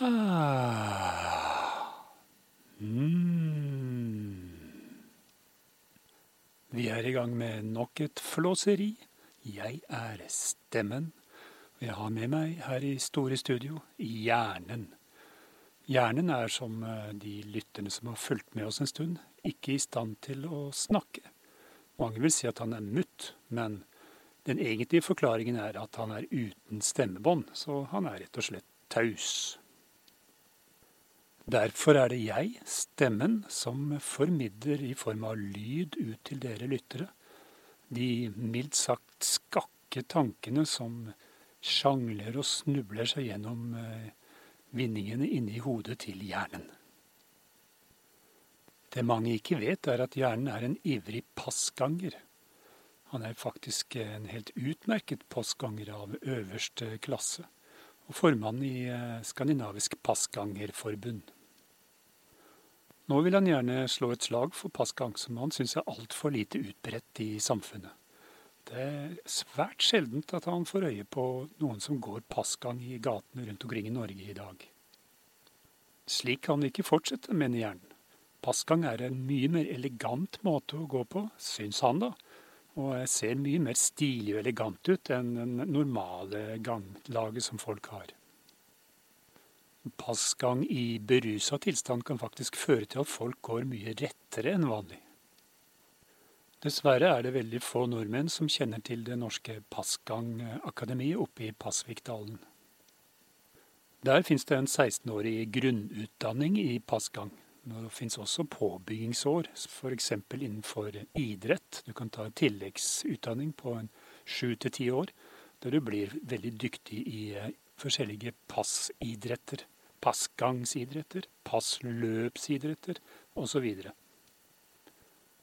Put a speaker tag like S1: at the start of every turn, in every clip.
S1: Mm. Vi er i gang med nok et flåseri. Jeg er Stemmen. Og jeg har med meg her i store studio Hjernen. Hjernen er, som eh, de lytterne som har fulgt med oss en stund, ikke i stand til å snakke. Mange vil si at han er mutt, men den egentlige forklaringen er at han er uten stemmebånd, så han er rett og slett taus. Derfor er det jeg, stemmen, som formidler i form av lyd ut til dere lyttere de mildt sagt skakke tankene som sjangler og snubler seg gjennom vinningene inne inni hodet til hjernen. Det mange ikke vet, er at hjernen er en ivrig passganger. Han er faktisk en helt utmerket passganger av øverste klasse, og formann i eh, Skandinavisk Passgangerforbund. Nå vil han gjerne slå et slag for passgang, som han syns er altfor lite utbredt i samfunnet. Det er svært sjeldent at han får øye på noen som går passgang i gatene rundt omkring i Norge i dag. Slik kan det ikke fortsette, mener hjernen. Passgang er en mye mer elegant måte å gå på, syns han da, og ser mye mer stilig og elegant ut enn den normale ganglaget som folk har. Passgang i berusa tilstand kan faktisk føre til at folk går mye rettere enn vanlig. Dessverre er det veldig få nordmenn som kjenner til det norske passgangakademiet oppe i Pasvikdalen. Der fins det en 16-årig grunnutdanning i passgang. Det fins også påbyggingsår, f.eks. innenfor idrett. Du kan ta en tilleggsutdanning på sju til ti år, der du blir veldig dyktig i eh, forskjellige passidretter. Passgangsidretter, passløpsidretter osv.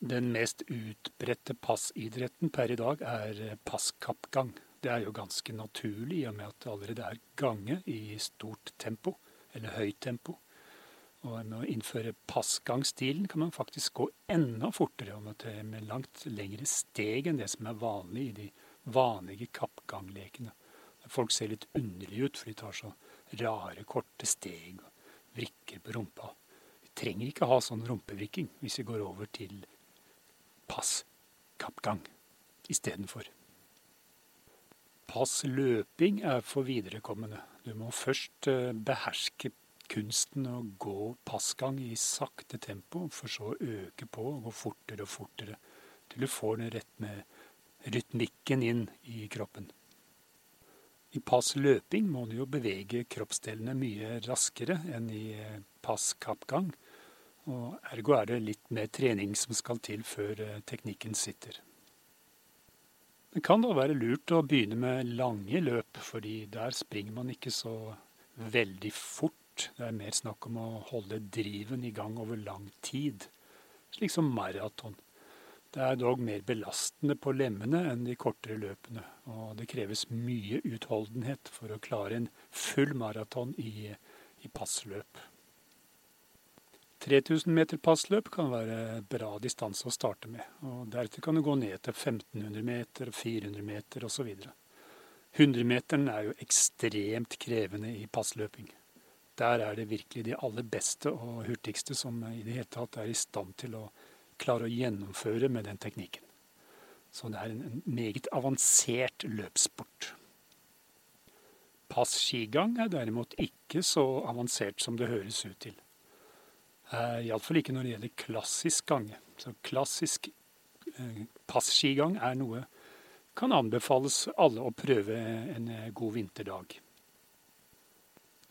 S1: Den mest utbredte passidretten per i dag er passkappgang. Det er jo ganske naturlig i og med at det allerede er gange i stort tempo, eller høyt tempo. Og med å innføre passgangstilen kan man faktisk gå enda fortere og med langt lengre steg enn det som er vanlig i de vanlige kappganglekene. Folk ser litt underlige ut, for de tar så rare, korte steg og vrikker på rumpa. Vi trenger ikke ha sånn rumpevrikking hvis vi går over til passkappgang istedenfor. Passløping er for viderekommende. Du må først eh, beherske kunsten å gå passgang i sakte tempo, for så å øke på og gå fortere og fortere, til du får den rett med rytmikken inn i kroppen. I passløping må du jo bevege kroppsdelene mye raskere enn i pass kappgang. Og ergo er det litt mer trening som skal til før eh, teknikken sitter. Det kan da være lurt å begynne med lange løp, fordi der springer man ikke så veldig fort. Det er mer snakk om å holde driven i gang over lang tid, slik som maraton. Det er dog mer belastende på lemmene enn de kortere løpene, og det kreves mye utholdenhet for å klare en full maraton i, i passløp. 3000 meter passløp kan være bra distanse å starte med, og deretter kan du gå ned til 1500 meter, 400 meter osv. 100-meteren er jo ekstremt krevende i passløping. Der er det virkelig de aller beste og hurtigste som i det hele tatt er i stand til å klare å gjennomføre med den teknikken. Så det er en meget avansert løpssport. Passkigang er derimot ikke så avansert som det høres ut til. Eh, Iallfall ikke når det gjelder klassisk gange. Så klassisk eh, passkigang er noe kan anbefales alle å prøve en eh, god vinterdag.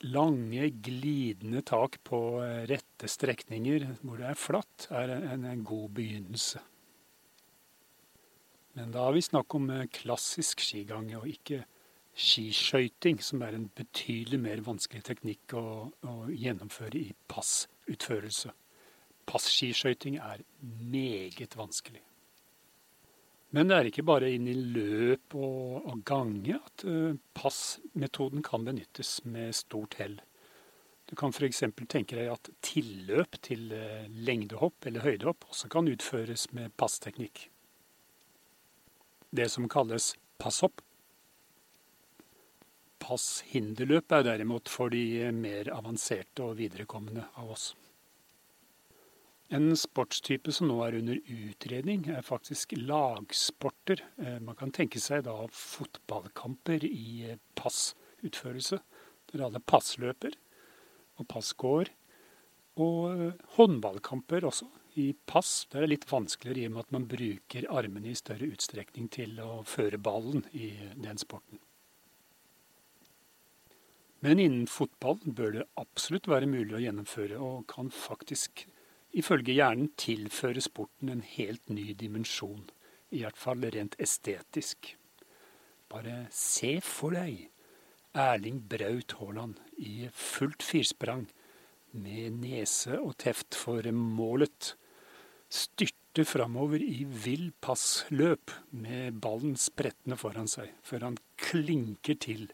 S1: Lange, glidende tak på eh, rette strekninger hvor det er flatt, er en, en god begynnelse. Men da har vi snakk om eh, klassisk skigang, og ikke skiskøyting, som er en betydelig mer vanskelig teknikk å, å gjennomføre i passutførelse. Passkiskøyting er meget vanskelig. Men det er ikke bare inn i løp og, og gange at uh, passmetoden kan benyttes med stort hell. Du kan f.eks. tenke deg at tilløp til uh, lengdehopp eller høydehopp også kan utføres med passteknikk. Det som kalles passhopp. pass-hinderløp er derimot for de mer avanserte og viderekommende av oss. En sportstype som nå er under utredning, er faktisk lagsporter. Eh, man kan tenke seg da fotballkamper i passutførelse, der alle passløper og passgåer. Og håndballkamper også, i pass. Det er litt vanskeligere i og med at man bruker armene i større utstrekning til å føre ballen i den sporten. Men innen fotball bør det absolutt være mulig å gjennomføre, og kan faktisk ifølge hjernen tilføre sporten en helt ny dimensjon. I hvert fall rent estetisk. Bare se for deg Erling Braut Haaland i fullt firsprang, med nese og teft for målet, styrte framover i vill passløp med ballen sprettende foran seg, før han klinker til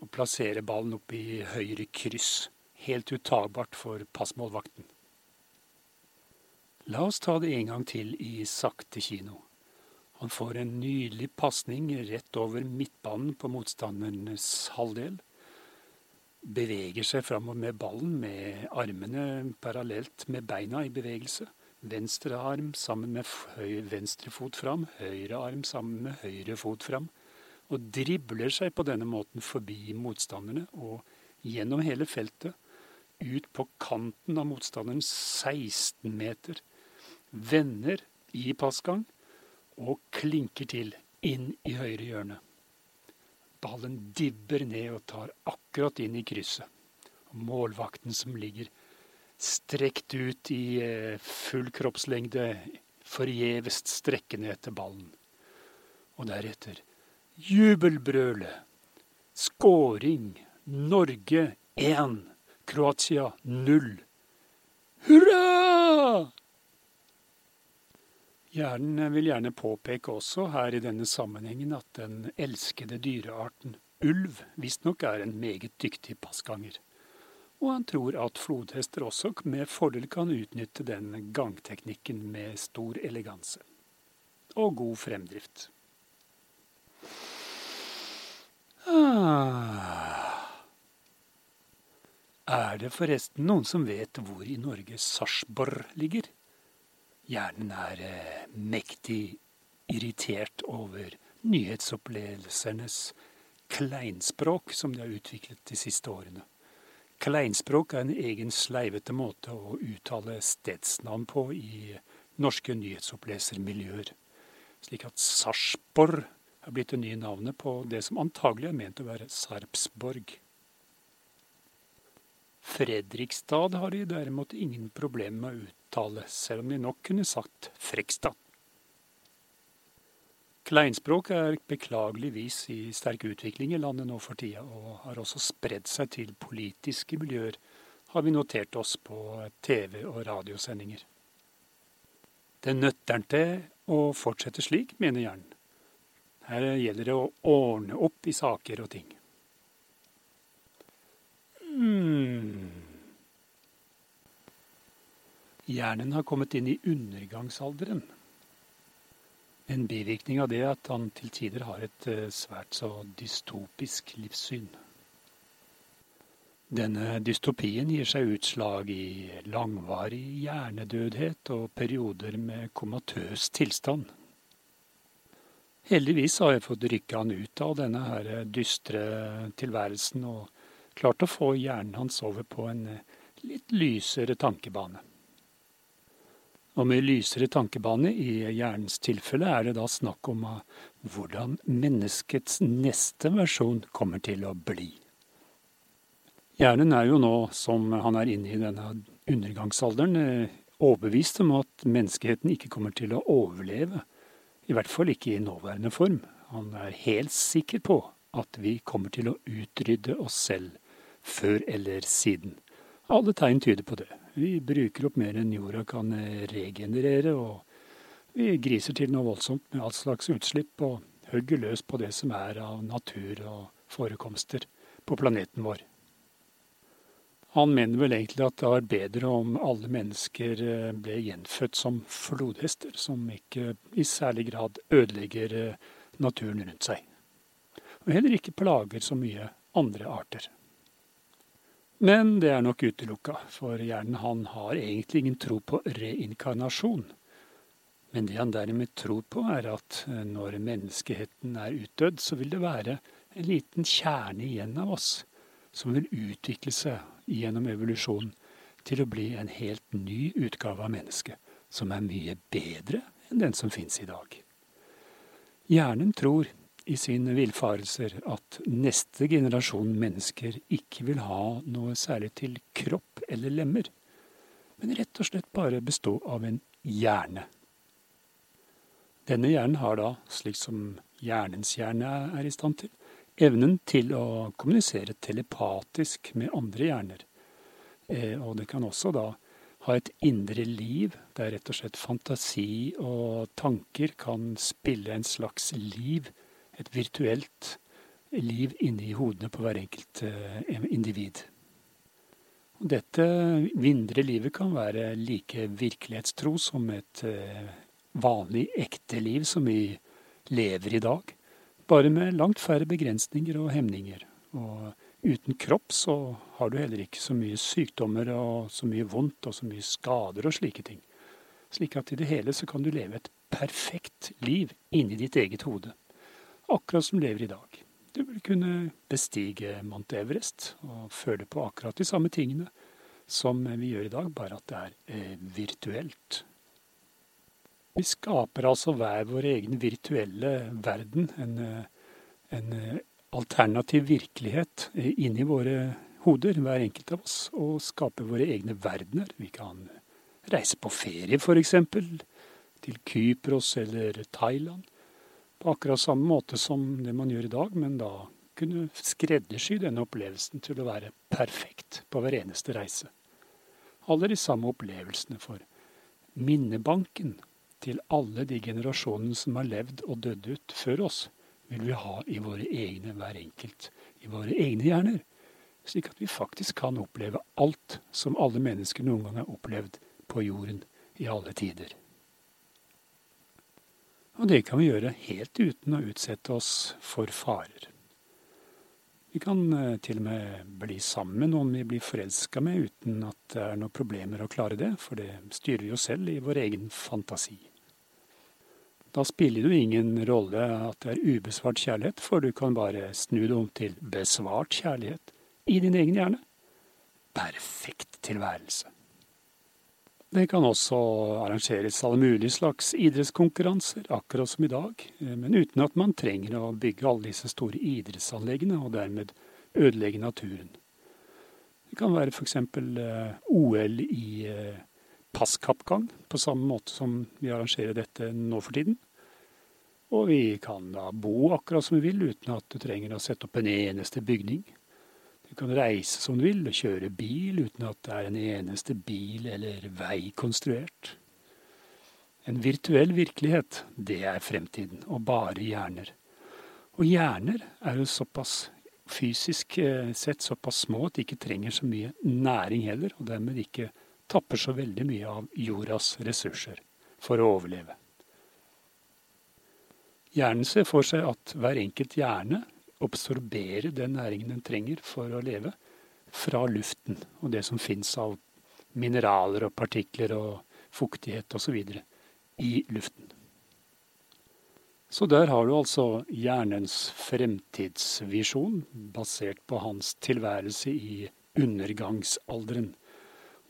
S1: og plassere ballen opp i høyre kryss. Helt utagbart for passmålvakten. La oss ta det en gang til i sakte kino. Han får en nydelig pasning rett over midtbanen på motstandernes halvdel. Beveger seg framover med ballen med armene parallelt med beina i bevegelse. Venstre arm sammen med venstre fot fram, høyre arm sammen med høyre fot fram og dribler seg på denne måten forbi motstanderne og gjennom hele feltet, ut på kanten av motstanderens 16 meter, vender i passgang og klinker til inn i høyre hjørne. Ballen dibber ned og tar akkurat inn i krysset. Målvakten som ligger strekt ut i eh, full kroppslengde, forgjeves strekkende etter ballen. Og deretter Jubelbrølet. Skåring. Norge 1. Kroatia 0. Hurra! Hjernen vil gjerne påpeke også her i denne sammenhengen at den elskede dyrearten ulv visstnok er en meget dyktig passganger. Og han tror at flodhester også med fordel kan utnytte den gangteknikken med stor eleganse. Og god fremdrift. Ah. Er det forresten noen som vet hvor i Norge Sarpsborg ligger? Hjernen er eh, mektig irritert over nyhetsopplevelsernes kleinspråk som de har utviklet de siste årene. Kleinspråk er en egen sleivete måte å uttale stedsnavn på i norske nyhetsopplesermiljøer. Slik at Sarpsborg er blitt det nye navnet på det som antagelig er ment å være Sarpsborg. Fredrikstad har de derimot ingen problemer med å uttale, selv om de nok kunne sagt Frekstad. Kleinspråk er beklageligvis i sterk utvikling i landet nå for tida, og har også spredd seg til politiske miljøer, har vi notert oss på TV- og radiosendinger. Det nøttern til å fortsette slik, mener Jern. Her gjelder det å ordne opp i saker og ting. Hmm. Hjernen har kommet inn i undergangsalderen. En bivirkning av det er at han til tider har et eh, svært så dystopisk livssyn. Denne dystopien gir seg utslag i langvarig hjernedødhet og perioder med komatøs tilstand. Heldigvis har jeg fått rykka han ut av denne her dystre tilværelsen og klart å få hjernen hans over på en litt lysere tankebane. Og med lysere tankebane i hjernens tilfelle er det da snakk om hvordan menneskets neste versjon kommer til å bli. Hjernen er jo nå, som han er inne i denne undergangsalderen, overbevist om at menneskeheten ikke kommer til å overleve i hvert fall ikke i nåværende form. Han er helt sikker på at vi kommer til å utrydde oss selv før eller siden. Alle tegn tyder på det. Vi bruker opp mer enn jorda kan regenerere, og vi griser til noe voldsomt med all slags utslipp og hugger løs på det som er av natur og forekomster på planeten vår. Han mener vel egentlig at det var bedre om alle mennesker eh, ble gjenfødt som flodhester, som ikke i særlig grad ødelegger eh, naturen rundt seg. Og heller ikke plager så mye andre arter. Men det er nok utelukka, for hjernen han har egentlig ingen tro på reinkarnasjon. Men det han derimot tror på, er at eh, når menneskeheten er utdødd, så vil det være en liten kjerne igjen av oss som vil utvikle seg gjennom evolusjonen til å bli en helt ny utgave av mennesket, som er mye bedre enn den som fins i dag. Hjernen tror i sine villfarelser at neste generasjon mennesker ikke vil ha noe særlig til kropp eller lemmer, men rett og slett bare bestå av en hjerne. Denne hjernen har da, slik som hjernens hjerne er i stand til, evnen til å kommunisere telepatisk med andre hjerner. Eh, og det kan også da ha et indre liv, der rett og slett fantasi og tanker kan spille en slags liv et virtuelt liv inni hodene på hver enkelt eh, individ. Dette vindre livet kan være like virkelighetstro som et eh, vanlig, ekte liv som vi lever i dag. Bare med langt færre begrensninger og hemninger. Og uten kropp så har du heller ikke så mye sykdommer og så mye vondt og så mye skader og slike ting. Slik at i det hele så kan du leve et perfekt liv inni ditt eget hode akkurat som lever i dag. Du vil kunne bestige Mount Everest og føle på akkurat de samme tingene som vi gjør i dag, bare at det er eh, virtuelt. Vi skaper altså hver vår egen virtuelle verden, en, eh, en eh, alternativ virkelighet inni våre hoder, hver enkelt av oss, og skaper våre egne verdener. Vi kan reise på ferie, f.eks., til Kypros eller Thailand på akkurat samme måte som det man gjør i dag, men da kunne skreddersy denne opplevelsen til å være perfekt på hver eneste reise. Alle de samme opplevelsene for minnebanken til alle de generasjonene som har levd og dødd ut før oss, vil vi ha i våre egne, hver enkelt, i våre egne hjerner. Slik at vi faktisk kan oppleve alt som alle mennesker noen gang har opplevd på jorden i alle tider. Og det kan vi gjøre helt uten å utsette oss for farer. Vi kan eh, til og med bli sammen med noen vi blir forelska med, uten at det er noen problemer å klare det, for det styrer vi jo selv i vår egen fantasi. Da spiller det jo ingen rolle at det er ubesvart kjærlighet, for du kan bare snu det om til besvart kjærlighet i din egen hjerne. Perfekt tilværelse. Det kan også arrangeres alle mulige slags idrettskonkurranser, akkurat som i dag, eh, men uten at man trenger å bygge alle disse store idrettsanleggene og dermed ødelegge naturen. Det kan være f.eks. Eh, OL i eh, passkappgang, på samme måte som vi arrangerer dette nå for tiden. Og vi kan da bo akkurat som vi vil, uten at du trenger å sette opp en eneste bygning. Du kan reise som du vil og kjøre bil uten at det er en eneste bil eller vei konstruert. En virtuell virkelighet, det er fremtiden, og bare hjerner. Og hjerner er jo såpass fysisk eh, sett såpass små at de ikke trenger så mye næring heller, og dermed ikke tapper så veldig mye av jordas ressurser for å overleve. Hjernen ser for seg at hver enkelt hjerne absorbere den næringen den trenger for å leve, fra luften og det som fins av mineraler og partikler og fuktighet osv. i luften. Så der har du altså hjernens fremtidsvisjon, basert på hans tilværelse i undergangsalderen.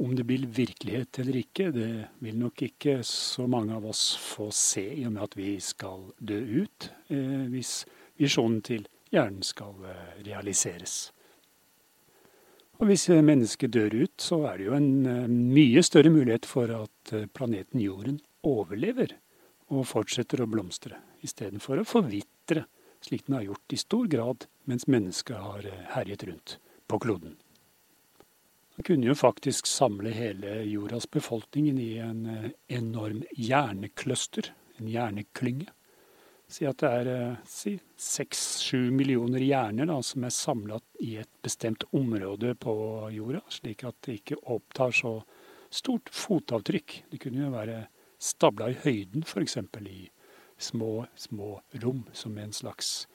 S1: Om det blir virkelighet eller ikke, det vil nok ikke så mange av oss få se, i og med at vi skal dø ut, eh, hvis visjonen til hjernen skal eh, realiseres. Og hvis mennesket dør ut, så er det jo en eh, mye større mulighet for at eh, planeten Jorden overlever og fortsetter å blomstre, istedenfor å forvitre, slik den har gjort i stor grad mens mennesket har herjet rundt på kloden. Man kunne jo faktisk samle hele jordas befolkning i en enorm hjernekløster, en hjerneklynge. Si at det er eh, si, seks-sju millioner hjerner da, som er samla i et bestemt område på jorda, slik at det ikke opptar så stort fotavtrykk. Det kunne jo være stabla i høyden, f.eks. i små, små rom, som en slags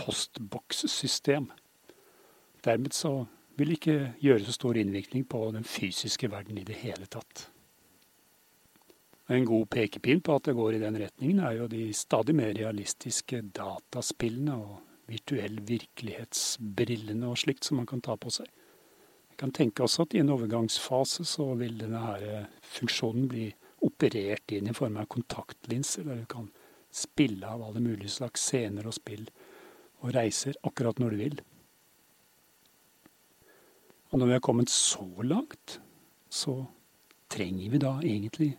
S1: postbokssystem. Dermed så vil det ikke gjøre så stor innvirkning på den fysiske verden i det hele tatt. En god pekepinn på at det går i den retningen, er jo de stadig mer realistiske dataspillene og virtuell virkelighetsbrillene og slikt som man kan ta på seg. Jeg kan tenke også at i en overgangsfase så vil denne her funksjonen bli operert inn i form av kontaktlinser, der du kan spille av alle mulige slags scener og spill og reiser akkurat når du vil. Og når vi har kommet så langt, så trenger vi da egentlig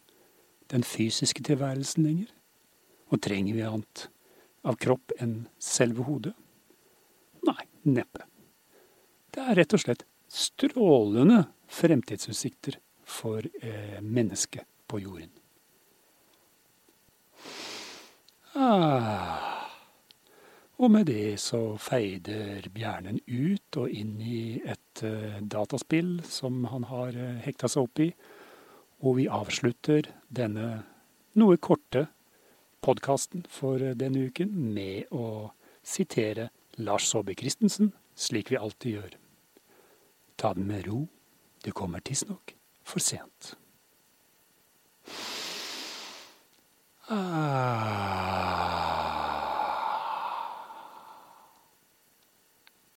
S1: den fysiske tilværelsen lenger? Og trenger vi annet av kropp enn selve hodet? Nei, neppe. Det er rett og slett strålende fremtidsutsikter for eh, mennesket på jorden. Ah. Og med det så feider bjernen ut og inn i et uh, dataspill som han har uh, hekta seg opp i. Og vi avslutter denne noe korte podkasten for denne uken med å sitere Lars Saabye Christensen, slik vi alltid gjør. Ta den med ro, det kommer tidsnok for sent. Ah.